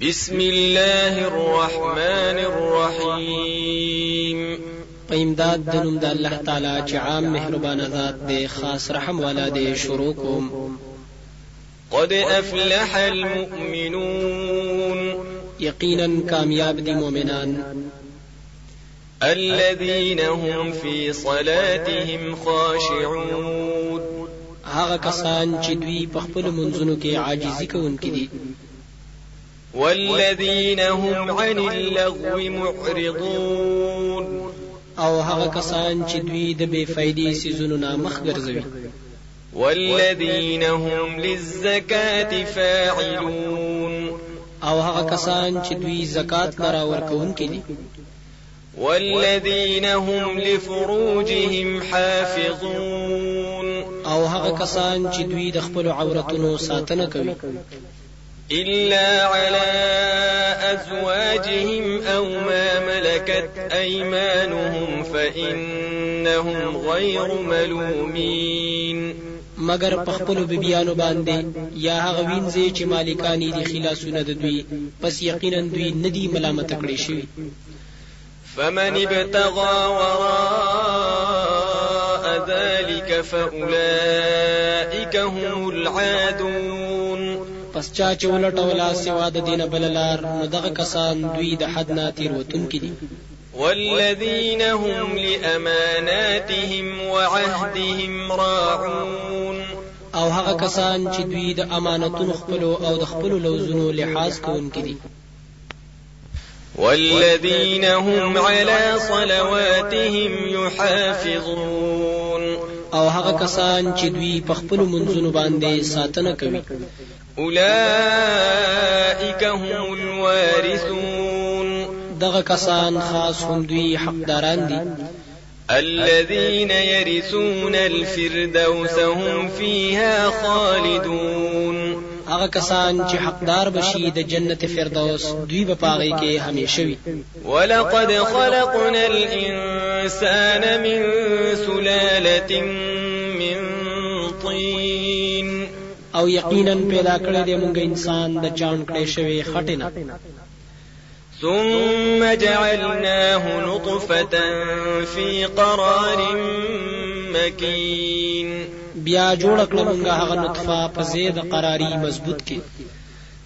بسم الله الرحمن الرحيم. په امداد د نوم د الله تعالی چې عام مهربان ذات دی خاص رحم والا دی شروع کوم. قد افلح المؤمنون. یقینا کامیاب دي مؤمنان الذين هم في صلاتهم خاشعون. هغه کسان چې دوی په خپل منځونو کې عاجزي کوونکي دي. والذين هم عن اللغو معرضون. او هغه کسان چې دوی د بې فائدې څيزونو نه مخ ګرځوي. والذين هم للزكاة فاعلون. او هغه کسان چې دوی زکات لره ورکوونکي دي. والذين هم لفروجهم حافظون. او هغه کسان چې دوی د خپل عورتونو ساتنه کوي إلا على أزواجهم أو ما ملكت أيمانهم فإنهم غير ملومين مگر په خپل بیبيانو باندې یا هغه وینځي چې مالکانی دي خلاصونه د دوی پس یقینا دوی ندي ملامت کړی شوی فمن ابتغى وراء ذلك فأولئك هم العادون پس چا چې ولټوله سوا د دینه بله لار نو دغه کسان دوی د حد نه تیروتونکي دي. والذين هم لأماناتهم وعهدهم راعون. او هغه کسان چې دوی د امانتونو خپلو او د خپلو لوزونو لحاظ کوونکي دي. والذين هم على صلواتهم يحافظون او هغه کسان چې دوی په خپل منځونو باندې ساتنه کوي أولئك هم الوارثون. دغه کسان خاص هم دوی حقداران دي. الذين يرثون الفردوس هم فيها خالدون. هغه کسان چې حقدار بشي د جنت فردوس دوی به پاغي کې همیشه وي. ولقد خلقنا الإنسان من سلالة من طين. او یقینا پیدا کړی دی مونږ انسان د چاڼ کړی شوی خټینه. ثم جعلناه نطفة في قرار مكين. بیا جوړ کړل مونږه هغه نطفه په زید قراری مضبوط کې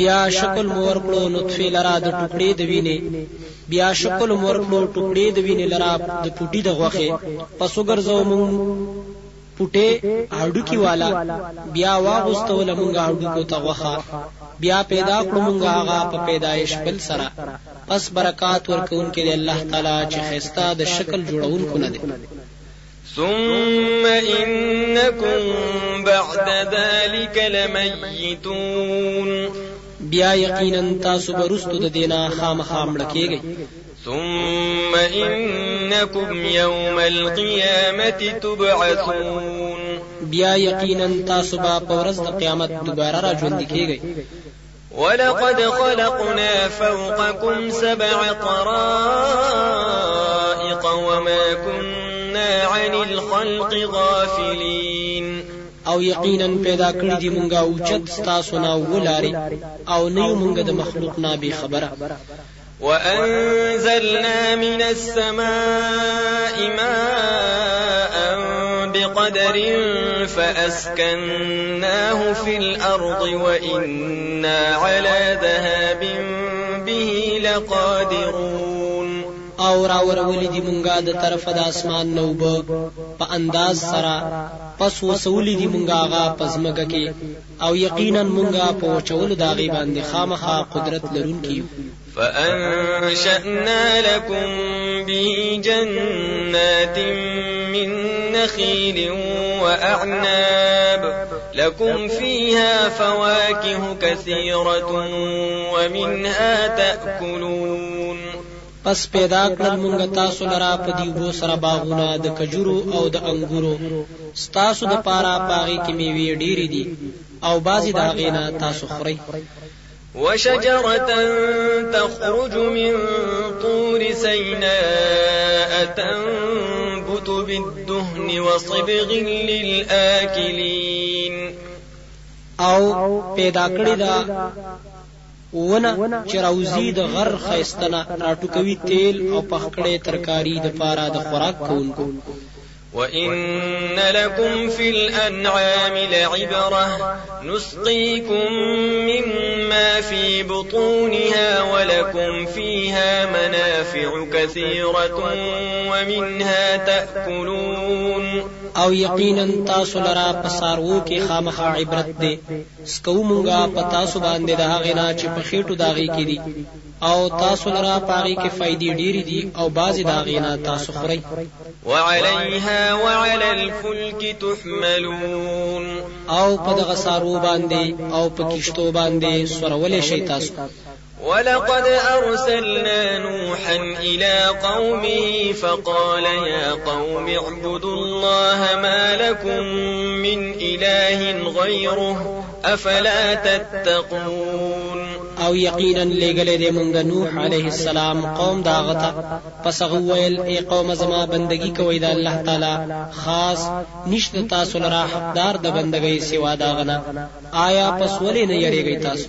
بیا شکل مور کړو نطفه لرا د ټوکړې د وینې. بیا شکل مور کړو ټوکړې د وینې لره د بوټي د غوښې پس وګرځو مونږ پټه هډوکی والا. بیا واغستول مونږه هډوکو ته غوښه بیا پیدا کړو مونږه هغه په پیدایش بل سره. پس برکات ورکون کې الله تعالی چې خستا د شکل جوړونکو نه دی. ثم إنكم بعد ذلك لميتون بیا یقینا تاسو برستو د دینا خامخا مړ کیږئ. ثم إنكم يوم القيامة تبعثون. بیا یقینا تاسو به په ورځ د قیامت دوباره را ژوند کیږئ. ولقد خلقنا فوقكم سبع طرائق وما كنا عن الخلق غافلين. او یقینا پیدا کړی دی مونږه اوچت ستاسو نه اووه لارې او نه مونږه د مخلوق نه بې خبره. وأنزلنا من السماء ماء بقدر فأسكناه في الأرض وإنا على ذهاب به لقادرون. او را ورولې دي مونږه د طرفه د اسمان نه اوبه په انداز سره پس وسولې دي مونږه هغه پزمګه کې. او یقینا مونږه په وچولو داغي باندې خامخا قدرت لرونکي یو. فأنشأنا لكم به جنات من نخيل وأعناب لكم فيها فواكه كثيرة ومنها تأكلون پس پیدا کړل مونږ تاسو لرا په دی وو سره باغونه د کجورو او د انګورو. ستاسو د پاره باغی کې میوه ډېری دي. او بازي دا غینا تاسو خوري وشجرة تخرج من طور سيناء تنبت بالدهن وصبغ للآكلين. او پیدا کړی دا ونه چې راوزی د غر خیستنه راټوکوي تیل أو پخکړې ترکاری د پاره د خوراک کوونکو. وإن لكم في الأنعام لعبرة نسقيكم مما في بطونها ولكم فيها منافع كثيرة ومنها تأكلون. او یقینا تاسو لرا پسارو کې خامخا عبرت ده څکوو مونږه په تاسو باندې د هغه نه چې په خېټو داغي کې دي. او تاسو لرا پاغي کې فائدې ډېری دي او بعضی داغي نه تاسو خوري وعليها وعلى الفلك تحملون. او په دغه سارو باندې او په کشتو باندې سورولې شي تاسو ولقد أرسلنا نوحا إلى قومه فقال يا قوم اعبدوا الله ما لكم من إله غيره أفلا تتقون أو یقینا لګلې دې مونږ نوح عليه السلام قوم دا غتا پس ای قوم زما بندگی کوي الله تعالی خاص نشته تاسو لرا حقدار د بندګۍ سوا دا غنا آیا پس ولې نه یریږئ تاسو؟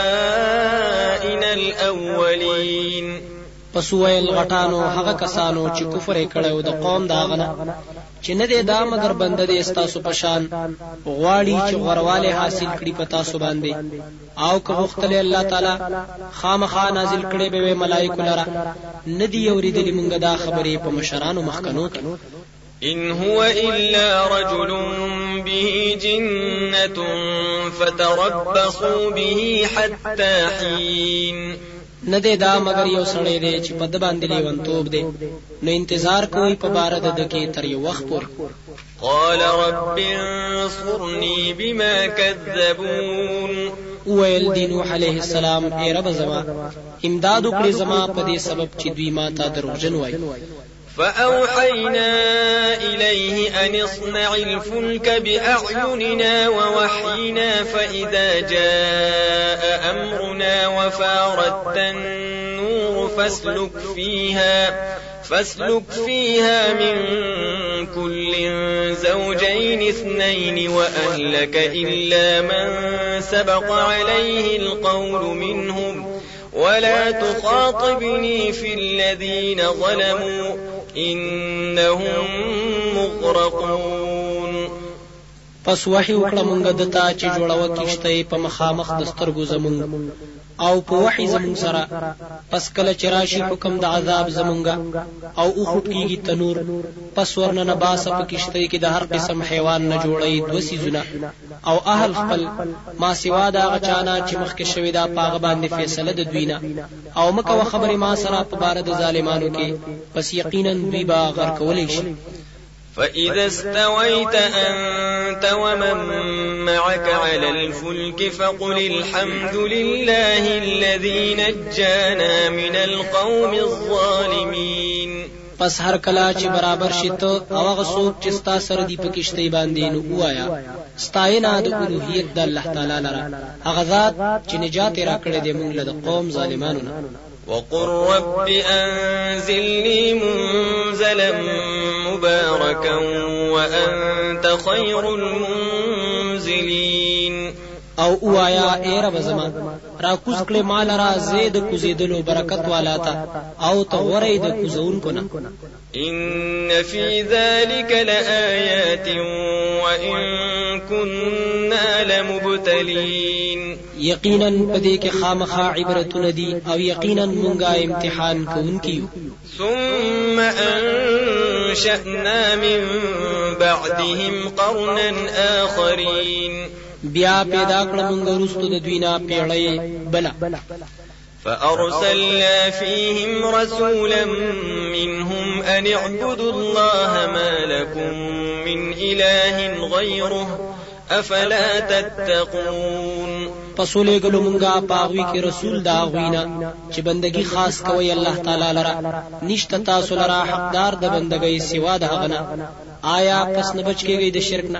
پس ویل غټانو هغه کسانو چې کفر کړو د قوم داغنه چې نه دی دا مگر بنده دی ستاسو پشان غواړي چې غرواله حاصل کړي پتا سو باندې. او که وختله الله تعالی خامخا نازل کړي به ملائکه لرا ندی اوریدلی مونږه دا خبرې په مشرانو مخکنو کې. إن هو إلا رجل به جنة فتربصوا به حتى حين نه دی دا مگر یو سړی دی چې په د باندې لیونتوب دی. نو انتظار کوي په بار د دکې تر یو وخت پورې. قال رب انصرني بما كذبون ویل دی نوح علیه السلام ای رب زما امداد وکړي زما په دې سبب چې دوی ما ته دروغجن وای فأوحينا إليه أن اصنع الفلك بأعيننا ووحينا فإذا جاء أمرنا وفار التنور فاسلك فيها فاسلك فيها من كل زوجين اثنين وأهلك إلا من سبق عليه القول منهم. ولا تخاطبني في الذين ظلموا انهم مغرقون. پس وحی وکړه مونږ دته چې جوړو کیشته په مخامخ د سترګو زمونږ او په وحی زمونږ سره. پس کله چې راشي حکم د عذاب زمونږه. او او خوټکیږي تنور پس ورنه نه باسه په کیشته کې د هر قسم حیوان نه جوړي دو سيزونه او اهل خپل ما سوا دا غچانا چې مخکې شوی دا پاغه باندې فیصله د دوینه او مکه خبره ما سره په بار د ظالمانو کې. پس یقینا دوی با غر کولې شي فإذا استويت أنت ومن معك على الفلك فقل الحمد لله الذي نجانا من القوم الظالمين. پس هر کلا چې برابر شي او هغه څوک چې ستا سره دی پکشتي باندې نو وایا ستاینه د الوهیت د الله تعالی لره. هغه ذات چې نجات را کړې دی موږ له قوم ظالمانو نه وقل رب أنزلني منزلا مباركا وأنت خير المنزلين. او اوایا اے رب زما. را کوز کړه مال را زید کوزیدلو برکت والا تا. او ته غره د کوزون نه. إن في ذلك لآيات وإن كنا لمبتلين یقینا پدې کې خامخا عبرتونه دي او یقینا مونږه امتحان کوونکي ثم أن وأنشأنا من بعدهم قرنا آخرين بیا پیدا کړه مونږ وروسته د دوی نه پیړۍ. بلا فأرسلنا فيهم رسولا منهم أن اعبدوا الله ما لكم من إله غيره أفلا تتقون. پسولې ګلو مونږه پاغوي کې رسول دا غوینا چې بندگی خاص کوي الله تعالی لرا نشته تاسو لرا حقدار د بندګۍ سوا د هغه آیا پس نه بچ کېږي د شرک نه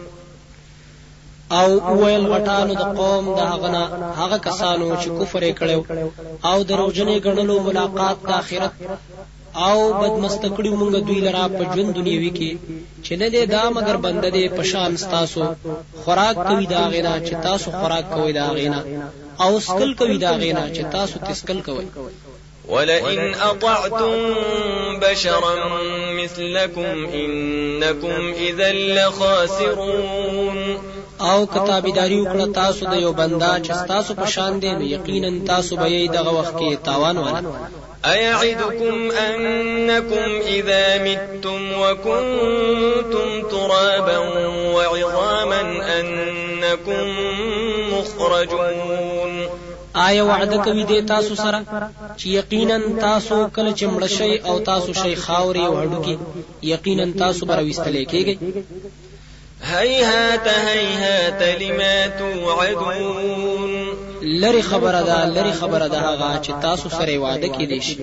او ویل غټانو د قوم د هغه هغه کسانو چې کفر کړو او دروژنې ګڼلو ملاقات د آخرت. او بدمستکړو مونږ دوی لرا په ژوند دنیوي کې چې نه دې دا مگر بنده دې پشان تاسو خوراک کوي دا غینا چې تاسو خوراک کوي دا غینا او سکل کوي دا غینا چې تاسو تسکل کوي ولئن أطعتم بشرا مثلكم إنكم إذا لخاسرون او کتابداري وکړه تاسو د یو بندا چې تاسو په شان دی نو یقینا تاسو به یې دغه وخت کې تاوان والا أيعدكم أنكم إذا متم وكنتم ترابا وعظاما أنكم مخرجون. آیا وعده کوي د تاسو سره؟ چې یقینا تاسو کله چې مړ شي او تاسو شي خاوري او هډوکی یقینا تاسو به راوستل کېږئ هيهات هيهات لما توعدون. لری خبره ده لری خبره ده هغه چې تاسو سره وعده دي شي.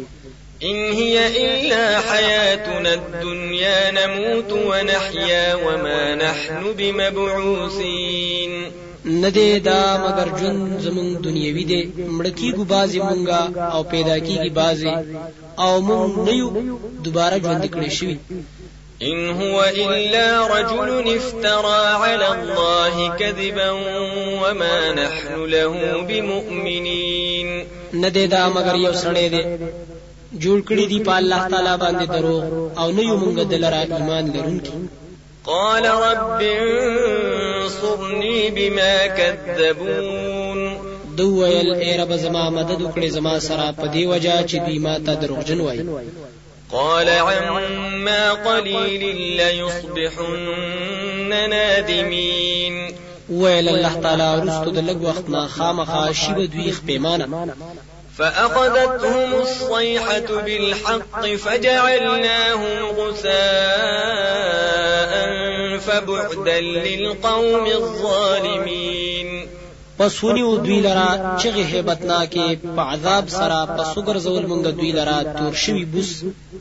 إن هي إلا حياتنا الدنيا نموت ونحيا وما نحن بمبعوثين. ندې دا مگر جون زمون دنیوي دی. مړه کیږو بازي مونږه او پیدا کیږي بازي او مونږ نه یو دوباره ژوند کړی شي إن هو إلا رجل افترى على الله كذبا وما نحن له بمؤمنين. ندې دا مگر یو سړی دی جوړ کړی دی په الله تعالی باندې دروغ او نه یو مونږ دلرا ایمان لرونکي قال رب انصرني بما كذبون دو ویل ای رب زما مدد وکړي زما سره په دی وجہ چې دوی ما ته دروغجن وایي قال عما قليل ليصبحن نادمين. ویل الله تعالی رستو د لګ وخت نه خامخا شی به دوی پښېمانه فأخذتهم الصيحة بالحق فجعلناهم غثاء فبعدا للقوم الظالمين. پس ونیو دوی لرا چغه هیبتناکې په عذاب سره پس وګرځول مونږ دوی لرا تور شوی بوس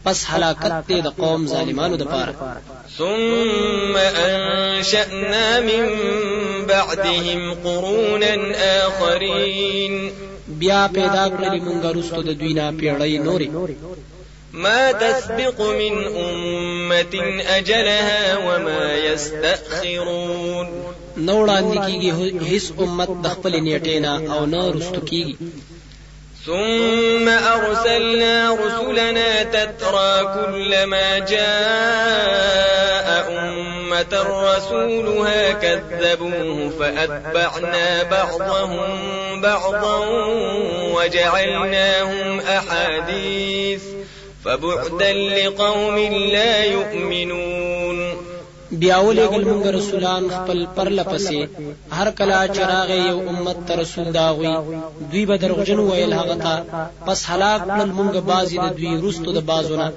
پس هلاکت دې د قوم ظالمانو د پاره ثم انشأنا من بعدهم قرونا آخرين. بیا پیدا کړل مونږ وروسته د دوی نه پیړۍ نوري ما تسبق من أمة أجلها وما يستأخرون نو وړاندې کیږي هیڅ امت د خپل أو نه رستو کیږي ثم أرسلنا رسلنا تترى كلما جاء أمة رسولها كذبوه فأتبعنا بعضهم بعضا وجعلناهم أحاديث فبعدا لقوم لا يؤمنون. بیا ولېګل مونږ رسولان خپل پر لپسې هر کله چې راغی یو امت ته رسول داوي دوی به دروغجن ویل هغه ته پس هلاک کړل مونږ بازي د دوی رستو د بازونه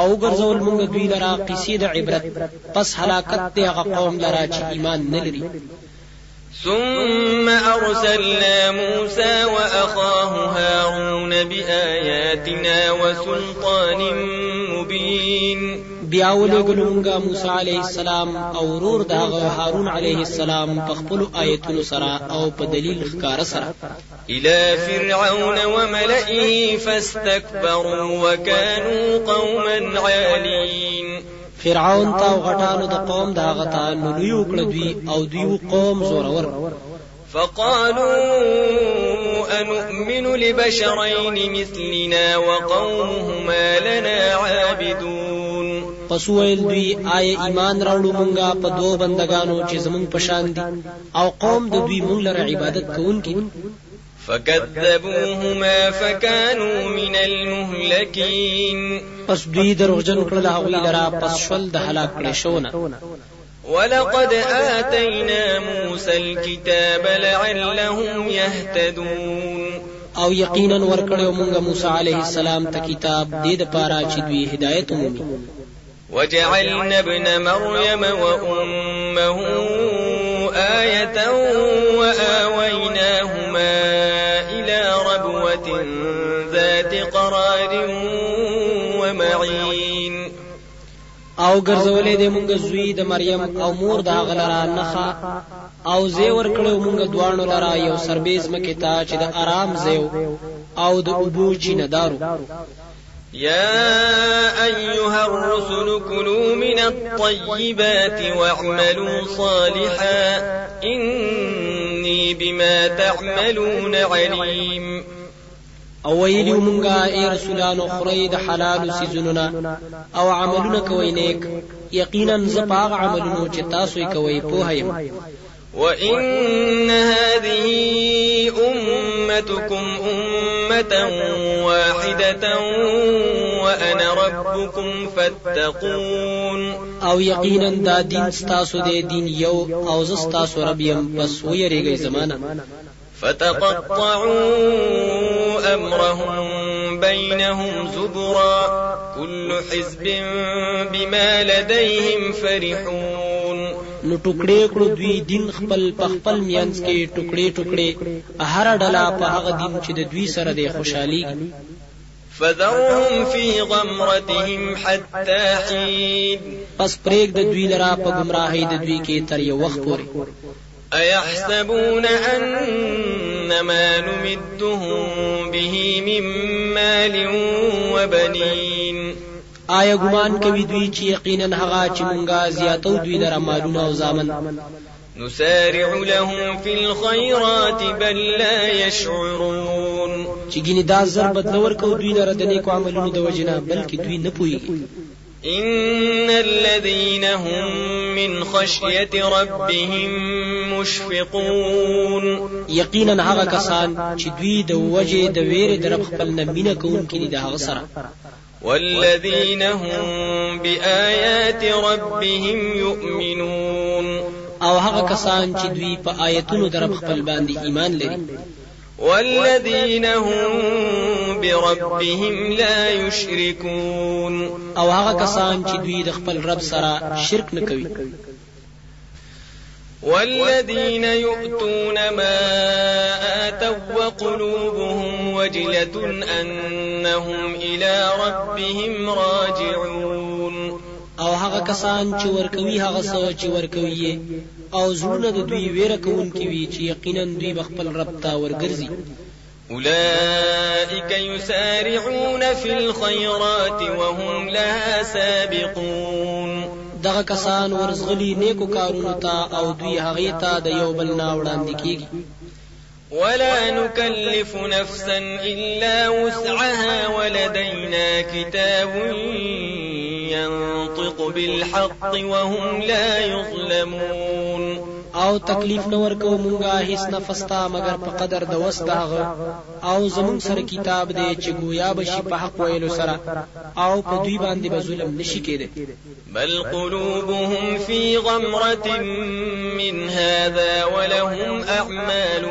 او ګرځول مونږ دوی لرا قصې د عبرت پس هلاکت دی هغه قوم لرا چې ایمان نه لري ثم أرسلنا موسى وأخاه هارون بآياتنا وسلطان مبين. بیا ولګلو مونږه موسی علیه السلام أو ورور داغه هارون علیه السلام په خپل آیتونو سره أو په دلیل ښکار سره إلى فرعون وملئه فاستكبروا وكانوا قوما عالين. فرعون تا غټانو د قوم دا غتا نو لوی وکړه دوی أو دوی قوم زورور. فقالوا أنؤمن لبشرين مثلنا وقومهما لنا عابدون. پس ویل دوی آیا ایمان راوړو مونږه په دوه بندگانو چې زمونږ پشان دي. او قوم د دوی مونږ لره عبادت کوونکي فكذبوهما فكانوا من المهلكين. پس دوی دروغجن کړل هغه لرا پس شول د هلاک کړي شونه ولقد آتينا موسى الكتاب لعلهم يهتدون. او یقینا ورکړیو مونږه موسی علیه السلام ته کتاب دې د پاره چې دوی هدایت ومومي وجعلنا ابن مريم وأمه آية وآويناهما إلى ربوة ذات قرار ومعين. او ګرځولې دې مونږ زوی د مریم او مور د هغه لرا نخا. او زی ور کړو مونږ دوانو لرا یو سربیز مکه تا چې د آرام زیو او د ابو چیندارو يا أيها الرسل كلوا من الطيبات واعملوا صالحا إني بما تعملون عليم. او ویلی مونږه ای رسولانو خوري د حلال سيزونو نه او عملونه کوي نیک یقینا زپاغ عملونو چې تاسو یې کوي په هیم وإن هذه أمتكم واحدة وأنا ربكم فاتقون او یقینا دا دین ستاسو دی دین یو او زه ستاسو رب یم پس زمانہ فتقطعوا أمرهم بينهم زبرا كل حزب بما لديهم فرحون نو ټوکړې کړو دوی دین خپل په خپل میانس کې ټوکړې ټوکړې. هر ډله په هغه دین چې د دوی سره د خوشحالي. فذرهم في غمرتهم حتى حين. پس پرېګ د دوی لرا په گمراهۍ د دوی کې تر یو وخت پورې أيحسبون أن ما نمدهم به من مال وبنين. آیا ګمان کوي دوی چې یقینا هغه چې مونږه زیاتو دوی لره مالونه أو زامن؟ نسارع لهم في الخيرات بل لا يشعرون. چې ګینه دا زر بدلور کو دوی لره د نیکو عملونو د وجنه بلکې دوی نه پوهیږي. إن الذين هم من خشية ربهم مشفقون یقینا هغه کسان چې دوی د وجه د ویره د رب خپل نه مینه کوونکي دي د هغه سره. والذين هم بآيات ربهم يؤمنون او هغه کسان چې دوی په آیتونو د رب خپل باندې ایمان لري. والذين هم بربهم لا يشركون. او هغه کسان چې دوی د خپل رب سره شرک نه کوي. والذين يؤتون ما آتوا وقلوبهم وجلة أنهم إلى ربهم راجعون. او هغه کسان چې ورکوي هغه څه چې ورکوي او زړونه د دوی ویره کوونکي وي چې یقینا دوی بخپل رب ته ورګرځي أولئك يسارعون في الخيرات وهم لها سابقون. دغه کسان ورزغلی نیکو کارونو ته أو دوی هغه ته د یو بل نه وړاندې کیږي. ولا نكلف نفسا إلا وسعها ولدينا كتاب ينطق بالحق وهم لا يظلمون. او تکلیف نه ورکو مونږه هیڅ نفس ته مگر په قدر د وس داغه او زمون سره کتاب دی چې گویا بشي په حق ویلو سره. او په دوی باندې به ظلم نشي کېده بل قلوبهم في غمرة من هذا ولهم أعمال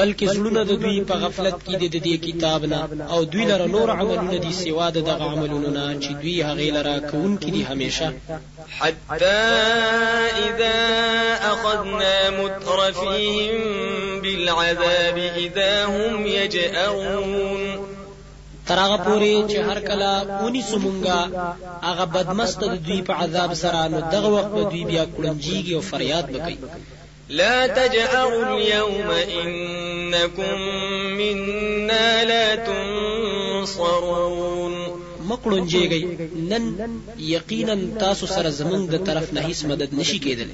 بلکې زړونه د دوی په غفلت کې د دې کتاب نه. او دوی لره نور عملونه دي سوا د دغه عملونو نه چې دوی هغه لره کوونکي دي همیشه. حتى إذا أخذنا مترفيهم بالعذاب إذا هم يجأرون. ترغه پوری چې هر کله اونی سمونګه هغه بدمست د دوی په عذاب سره نو دغه وخت به دوی بیا کړنجیږي او فریاد وکړي لا تجأروا اليوم إنكم منا لا تنصرون. مکړونجيږي نن یقینا تاسو سره زمونږ د طرف نه هیڅ مدد نشي کېدل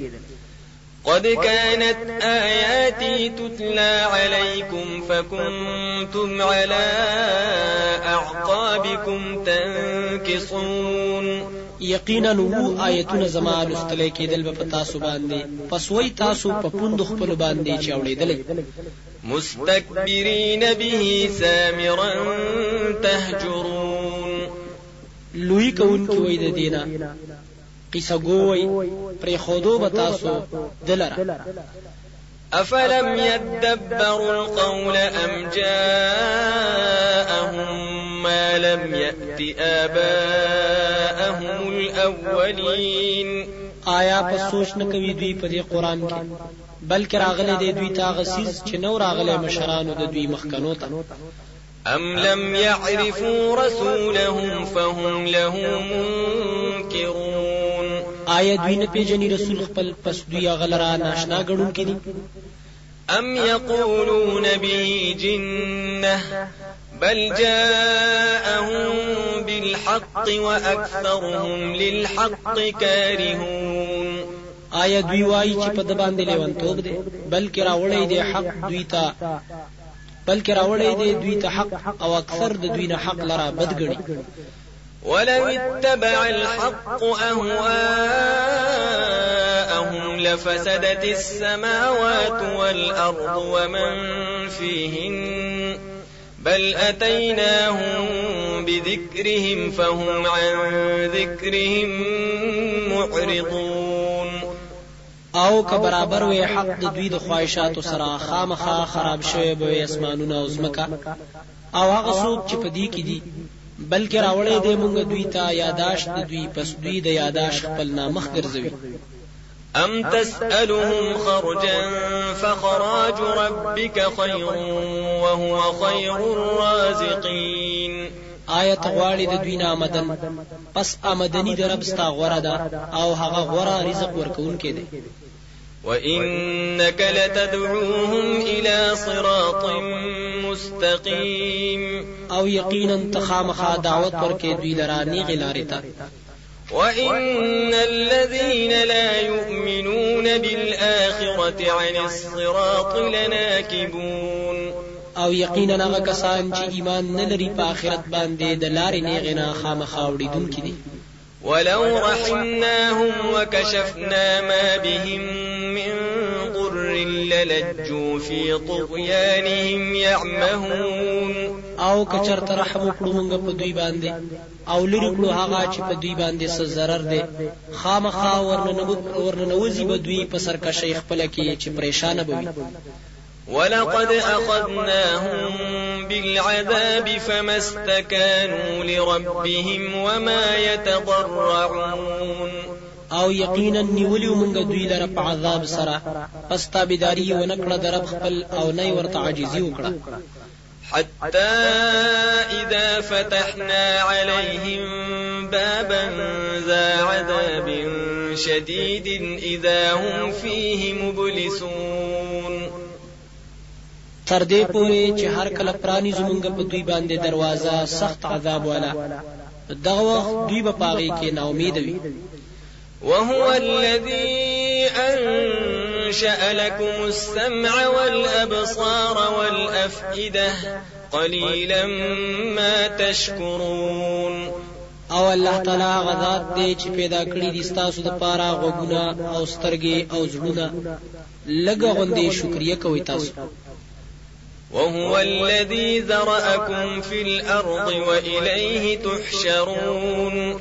قد كانت آياتي تتلى عليكم فكنتم على أعقابكم تنكصون. یقینا وو آیتونه زما لستل کېدل په تاسو باندې. پس وای تاسو په پوند خپل باندې چاوړېدل مستكبرين به سامرا تهجرون. لوی کون کی وای د دینه. قصه ګوي پر خودو به تاسو دلره أفلم يدبروا القول أم جاءهم ما لم يأت آباءهم الأولين. آیا په سوچ نه کوي دوی په دې قران کې؟ بلکې راغله دی دوی تا غسیز چې نو راغله مشرانو د دوی مخکنو ته. أم لم يعرفوا رسولهم فهم له منكرون. آیا دوی نه پیژني رسول خپل پس دوی غلرا ناشنا غړون کړي أم يقولون به جنة بل جاءهم بالحق وأكثرهم للحق كارهون. آیا دوی وایي چې په د باندې لیونتوب دی؟ بلکې راوړی دی حق دوی ته. بلکې راوړی دی دوی ته حق أو اکثر د دوی نه حق لرا بدګړي ولو اتبع الحق أهواءهم لفسدت السماوات والأرض ومن فيهن بل أتيناهم بذكرهم فهم عن ذكرهم معرضون او که برابر وي حق د دوی د خواهشاتو سره خامخا خراب شوی به اسمانونه او زمکه او هغه څوک چې په دې کې دي بلکې راوړې دې مونږ دوی ته یاداشت دوی پس دوی د یاداش خپل نامخ ګرځوي أم تسألهم خرجا فخراج ربك خير وهو خير الرازقين آیت غواړي د دوی نه آمدن پس آمدنی د رب ستا غوړه ده او هغه غوړه رزق ورکوونکی دی. وإنك لتدعوهم إلى صراط مستقيم او یقینا تخامخا دعوت ورکې دوی لرا نیغې لارې ته وإن الذين لا يؤمنون بالآخرة عن الصراط لناكبون او یقینا هغه کسان چې ایمان نه لري په آخرت باندې د لارې نه خامخا وړېدونکي دي. ولو رحمناهم وكشفنا ما بهم من ضر للجوا في طغيانهم يعمهون او کچر ته رحم وکړو موږ په دوی باندې. او لری کړو هغه چې په دوی باندې څه ضرر دي خامخا ورننوزي به دوی په سرکشي خپل کې چې پریشان بوي ولقد أخذناهم بالعذاب فما استكانوا لربهم وما يتضرعون. او یقینا نیولیو مونږ دوی لره په عذاب سره. پس تابعداري و نکړه د رب خپل او نه ورته عاجزي وکړه حتى إذا فتحنا عليهم بابا ذا عذاب شديد إذا هم فيه مبلسون. تر دې پورې چې هر کله پرانی زمونږ په دوی باندې دروازه سخت عذاب والا دغه وخت دوی به پاغي کې نا امید وي. وهو الذي أنشأ لكم السمع والأبصار والأفئدة قليلا ما تشكرون. أو الله تعالی غذات دې چې پیدا کړی دي تاسو د پاره غوګونه أو سترګې أو زړونه. لګه غوندې شکریا کوي تاسو. وهو الذي ذرأكم في الأرض وإليه تحشرون.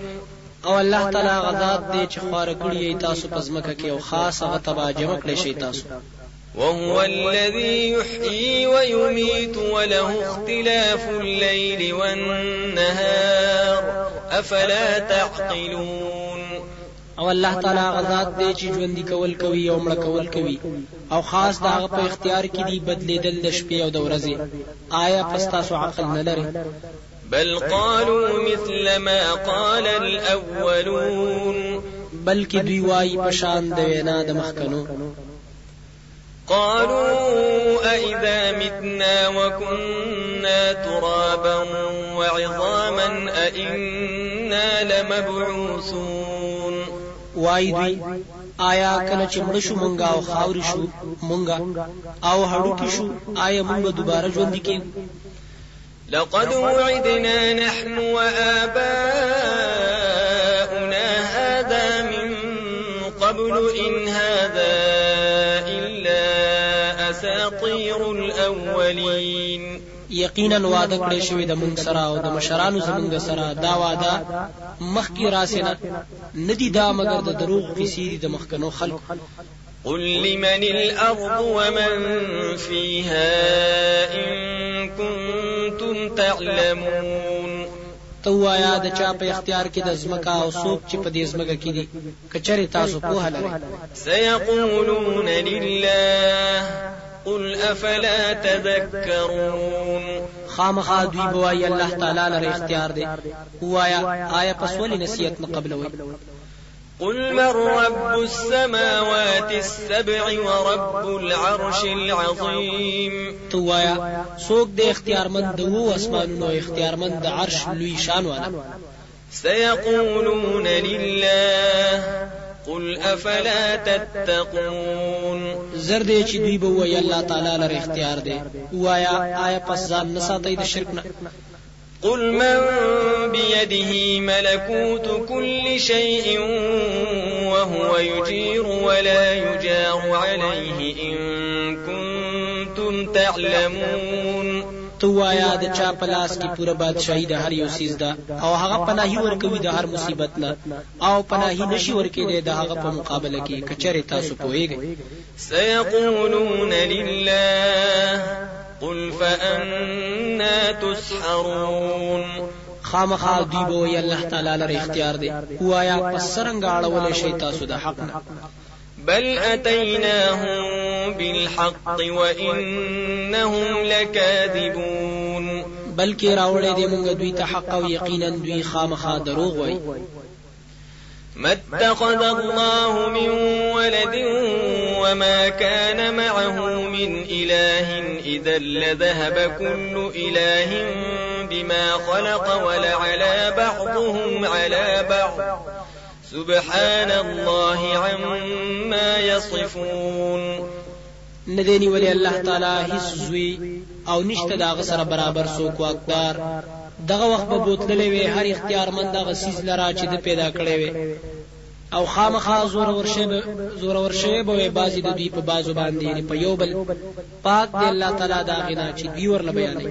او الله تعالی غذات دې چې خور کړی تاسو په ځمکه کې او خاص هغه تبا جمع کړی شي تاسو. وهو الذي يحيي ويميت وله اختلاف الليل والنهار. أفلا تعقلون؟ او الله تعالی غزاد دی چې ژوند کول کوي او مړ کول کوي. او خاص داغه په اختیار کې دی بدلیدل د شپې او د ورځې. آیا پستا سو عقل نه لري بل قالوا مثل ما قال الأولون. بلکې دوی وایي په شان د وینا د مخکنو. قالوا أئذا متنا وكنا ترابا وعظاما أئنا لمبعوثون. وای دوی آیا کله چې مړ شو مونږه أو خاوري شو مونږه أو هړو کې شو آیا مونږ دوباره ژوند کې لقد وعدنا نحن وآباؤنا هذا من قبل إن هذا أساطير الأولين. یقینا وعده کړی شوی د مونږ سره أو د مشرانو زمونږ سره دا وعده مخکې راسنه ندی دا مگر د دروغ کیسې د مخکنو خلق قل لمن الأرض ومن فيها إن كنتم تعلمون تو وایا د چا په اختیار کې د زمکا أو سوق چې په دې زمکا کې دي کچره تاسو په هلره سيقولون لله قل افلا تذكرون؟ خامخا دوی بوای الله تعالی لره اختیار دی. وایا آیا پس ولی نصیحت نه قبلوي قل من رب السماوات السبع ورب العرش العظيم توایا سوک د اختیارمند د وو اسمانونو اختیارمند د عرش لوی شان والا۔ سيقولون لله قل افلا تتقون؟ زرد چې دوی به وای الله تعالی لره اختیار دی وایا آیا پس ځان نه ساتي د شرک نه قل من بيده ملكوت كل شيء وهو يجير ولا يجار عليه إن كنتم تعلمون تو وایا د چا پلاس کی پوره بادشاہي د هر یو سیز ده أو هغه پناهي ورکوي د هر مصیبت نه أو پناهي نشي ورکې د هغه په مقابله کې کچره تاسو پوهیږئ سيقولون لله قل فأنى تسحرون. خامخا دوی به الله تعالی لپاره اختیار دی وایا پس څنګه اړول شي تاسو د حق نه بل أتيناهم بالحق وإنهم لكاذبون. بلکې راوړې دې مونږ دوی ته حق أو یقینا دوی خامخا دروغ ما اتخذ الله من ولد وما كان معه من إله إذا لذهب كل إله بما خلق ولعلى بعضهم على بعض. سبحان الله عما يصفون. ندینی ولی الله تعالی هیڅ زوی أو نشته داغه سره برابر سوک واقدار دغه وخت به بوتللې وي هر اختیارمند دغه سیز لرا چې د پیدا کړي وي او خامخا زور ورشه زور ورشه به بازي د دوی په بازو باندې په یو بل پاک دی الله تعالی دا غنا چې دی ورل بیانې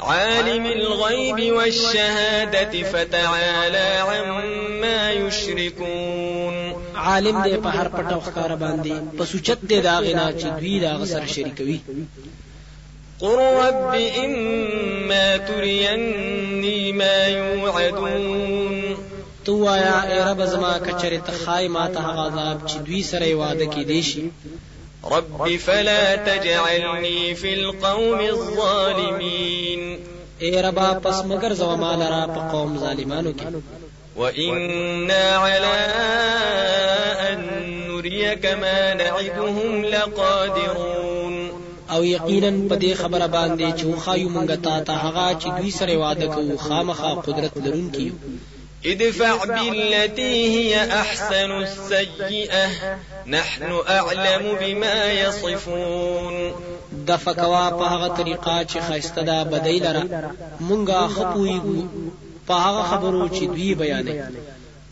عالم الغيب والشهادة فتعالى عما يشركون عالم دې په هر پټ او ښکار باندې په سوچت دې دا غنا چې دوی دا غسر شریکوي. قل رب إما تريني ما يوعدون تو وایا ای رب زما کچره تخای ما ته عذاب چې دوی سره وعده کې دی شي. رب فلا تجعلني في القوم الظالمين اے ربا پس مگر زو مال را په قوم ظالمانو کې. وإنا على أن نريك ما نعدهم لقادرون. او یقینا په دې خبره باندې چې خایو مونږ ته ته هغه چې دوی سره وعده کوو خامخا قدرت لرونکي ادفع بالتي هي أحسن السيئة. نحن أعلم بما يصفون. دفع کوا په هغه طریقه چې خاسته ده بدای لره مونږه خپويګو په هغه خبرو چې دوی بیانې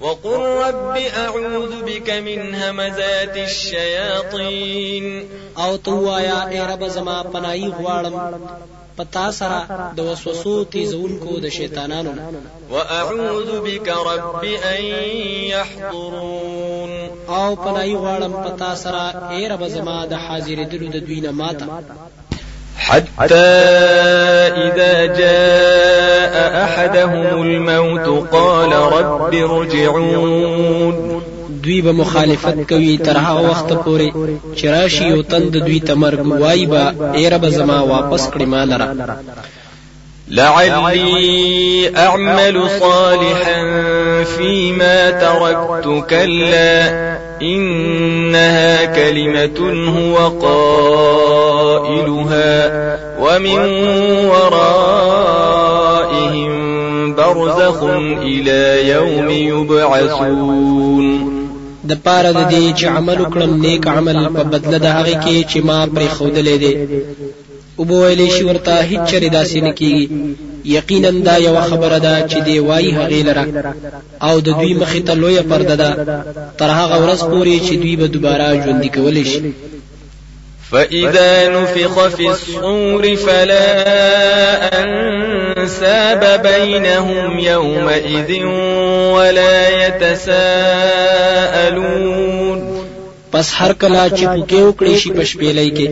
وقل رب أعوذ بك من همزات الشياطين. أو توایا اے رب زما پناهي غواړم. پتا سره د وسوسو تیزونکو د شیطانانو واعوذ بك رب ان يحضرون. او پناهي غواړم پتا سره اے رب زما د حاضر دلو د دوی نه ماته. حتى إذا جاء أحدهم الموت قال رب ارجعون. دوی به مخالفت کوي تر هغه وخت پورې چې راشي یو تند دوی تمرګ وای با ایره به زما واپس کړی مال را. لعلي أعمل صالحا فيما تركت كلا إنها كلمة هو قائلها ومن ورائهم برزخ إلى يوم يبعثون. د پاره د دې چې عمل وکړم نیک عمل په بدله د هغه کې چې ما پرې خودلې دي او بویلې شي ورته هیڅ چره داسې نه کیږي یقینا دا یو خبره ده چې دی وای هغه لره. او د دوی مخې ته لویه پرده ده. تر هغه ورځ پورې چې دوی به دوباره ژوند کولی شي فإذا نفخ في الصور فلا أنساب بينهم يومئذ ولا يتساءلون پس هر کله چې پوکې وکړې شي په شپېلې کې.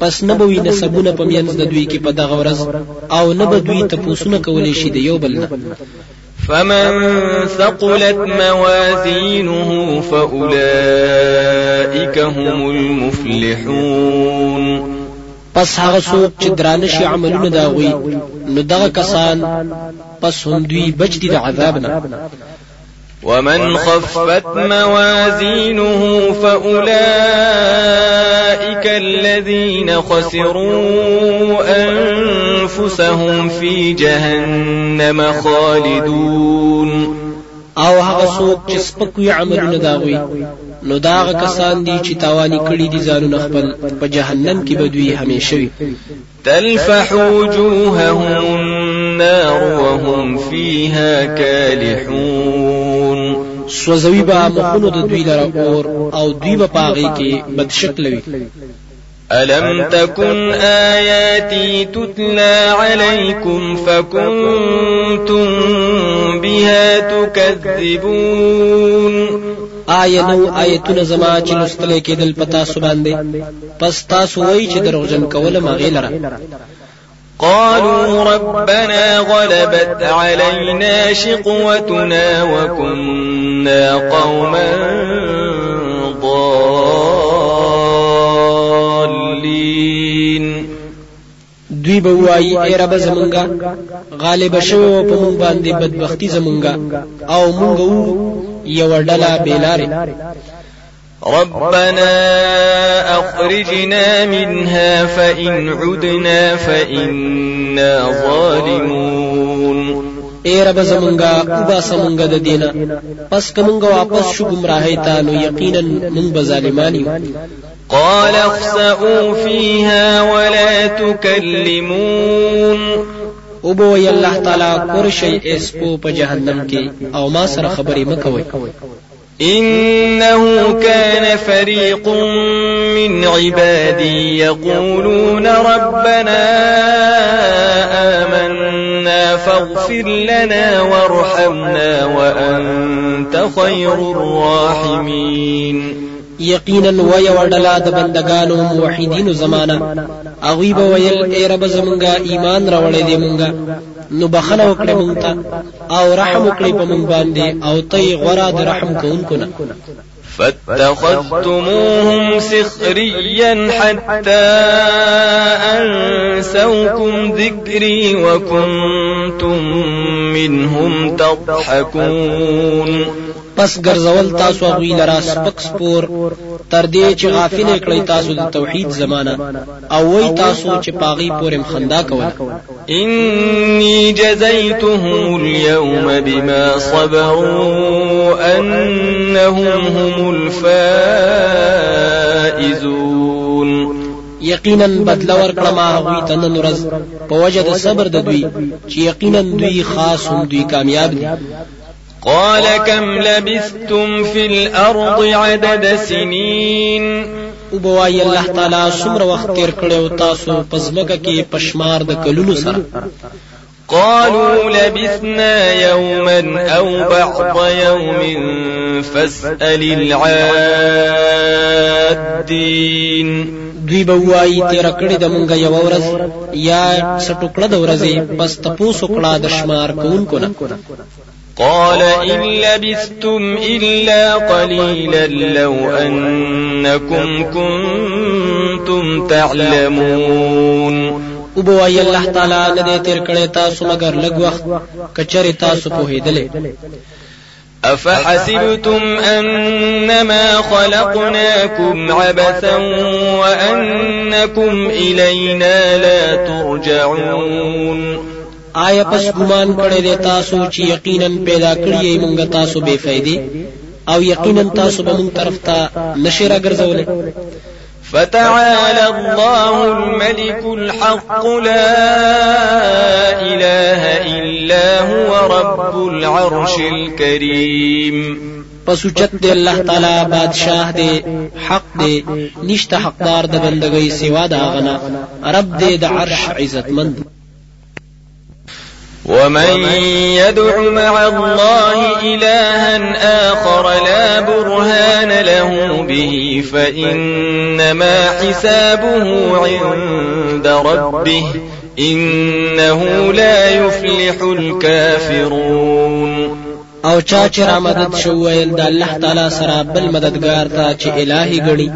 پس نه به وي نسبونه په میانځ د دوی کې په دغه ورځ او نه به دوی تپوسونه کولی شي د یو بل نه فمن ثقلت موازينه فأولئك هم المفلحون. پس هغه څوک چې درانه شي عملونه دا غوي نو دغه کسان پس هم دوی بچ دي د عذاب نه. ومن خفت موازينه فأولئك الذين خسروا أنفسهم في جهنم خالدون. أو هغه څوک چې سپکوي عملونه داوي نو داغه کسان دي چې تاواني کړی دي ځانونه خپل په جهنم کې بدوي همیشه وي. تلفح وجوههم النار وهم فيها كالحون. سوزوي به مخونو د دوی لره اور او دوی به پاغي کې بد شکل وي ألم تكن آياتي تتلى عليكم فكنتم بها تكذبون؟ آیا نو آیتونه زما چې لستل کېدل پتا سو باندې پس تاسو وایي چې دروغجن کول ما غیلره قالوا ربنا غلبت علينا شقوتنا وكنا قوما ضالين. دوی به وایي ای رب زمونږه غالب شوی په مونږ باندې بدبختی زمونږه أو مونږ یو ډله بیلاره ربنا أخرجنا منها فإن عدنا فإنا ظالمون. اے رب زمونږه أو با سمونږه د دینه پس کومږه واپس شو گمراهی ته نو یقینا ظالمان یو. قال اخسئوا فيها ولا تكلمون. أو بو ی الله تعالی کور شي اسپو په جهنم کې أو ما سره خبرې مکوي إنه كان فريق من عبادي يقولون ربنا آمنا فاغفر لنا وارحمنا وأنت خير الراحمين. یقینا و یو ډلا د بندگانو موحدینو زمانہ اغوی به ویل ای رب زمونږه نو بخنه وکړې مونږ ته أو رحم وکړې په مونږ باندې أو ته غورا د رحم کوونکو نه فاتخذتموهم سخريا حتى أنسوكم ذكري وكنتم منهم تضحكون. پس ګرځول تاسو غوی لرا سپک سپور. تر دې چې غافل کړی تاسو د توحید زمانہ او وای تاسو چې پاغي پورې مخندا کول إني جزيتهم اليوم بما صبروا أنهم هم الفائزون. یقینا بدل ورکړه ما هغوی ته نن ورځ. په وجه د صبر د دوی چې یقینا دوی خاص هم دوی کامیاب دي قال كم لبثتم في الأرض عدد سنين؟ او بوای الله تعالی څومره وخت تیر کړو تاسو پزمکه کې پشمار د کلونو سره. قالوا لبثنا يوما أو بعض يوم فاسأل العادين دوی به وایي تیر کړی د مونږه یو ورځ یا سټوکړه د ورځې پس تاسو کړه د شمار کوونکو نه قال إن لبثتم إلا قليلا لو أنكم كنتم تعلمون. أو بوای الله تعالی نه تیر کړی تاسو مگر لږ وخت تاسو په هیدلې أفحسبتم أنما خلقناكم عبثا وأنكم إلينا لا ترجعون. آیا پس ګمان کړی دی تاسو چې یقینا پیدا کړی یې مونږ تاسو بے فائدې او یقینا تاسو به مونږ طرف ته نشي راګرځولې فتعالى الله الملك الحق لا إله إلا هو رب العرش الكريم. پس اوچت دی الله تعالی بادشاہ دی حق دی نشته حقدار د بندګۍ سوا دا غنا رب دی د عرش عزتمند ومن يدع مع الله إلها آخر لا برهان له به فإنما حسابه عند ربه إنه لا يفلح الكافرون او چا چې را مدد شو ویل د الله تعالی سره بل مددگار ته چې الہی غړي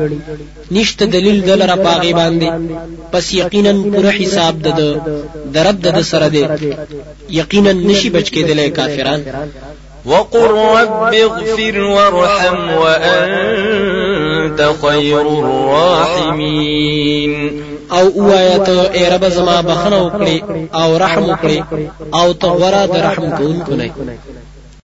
نشته دلیل دل را پاغي باندې. پس یقینا پر حساب د درب د سره دی. یقینا نشي بچ کېدل کافران. وقل رب اغفر وارحم وأنت خير الراحمين. او اوایا ته ای رب زما بخنه وکړي او رحم وکړي او ته غره د رحم کوونکو نه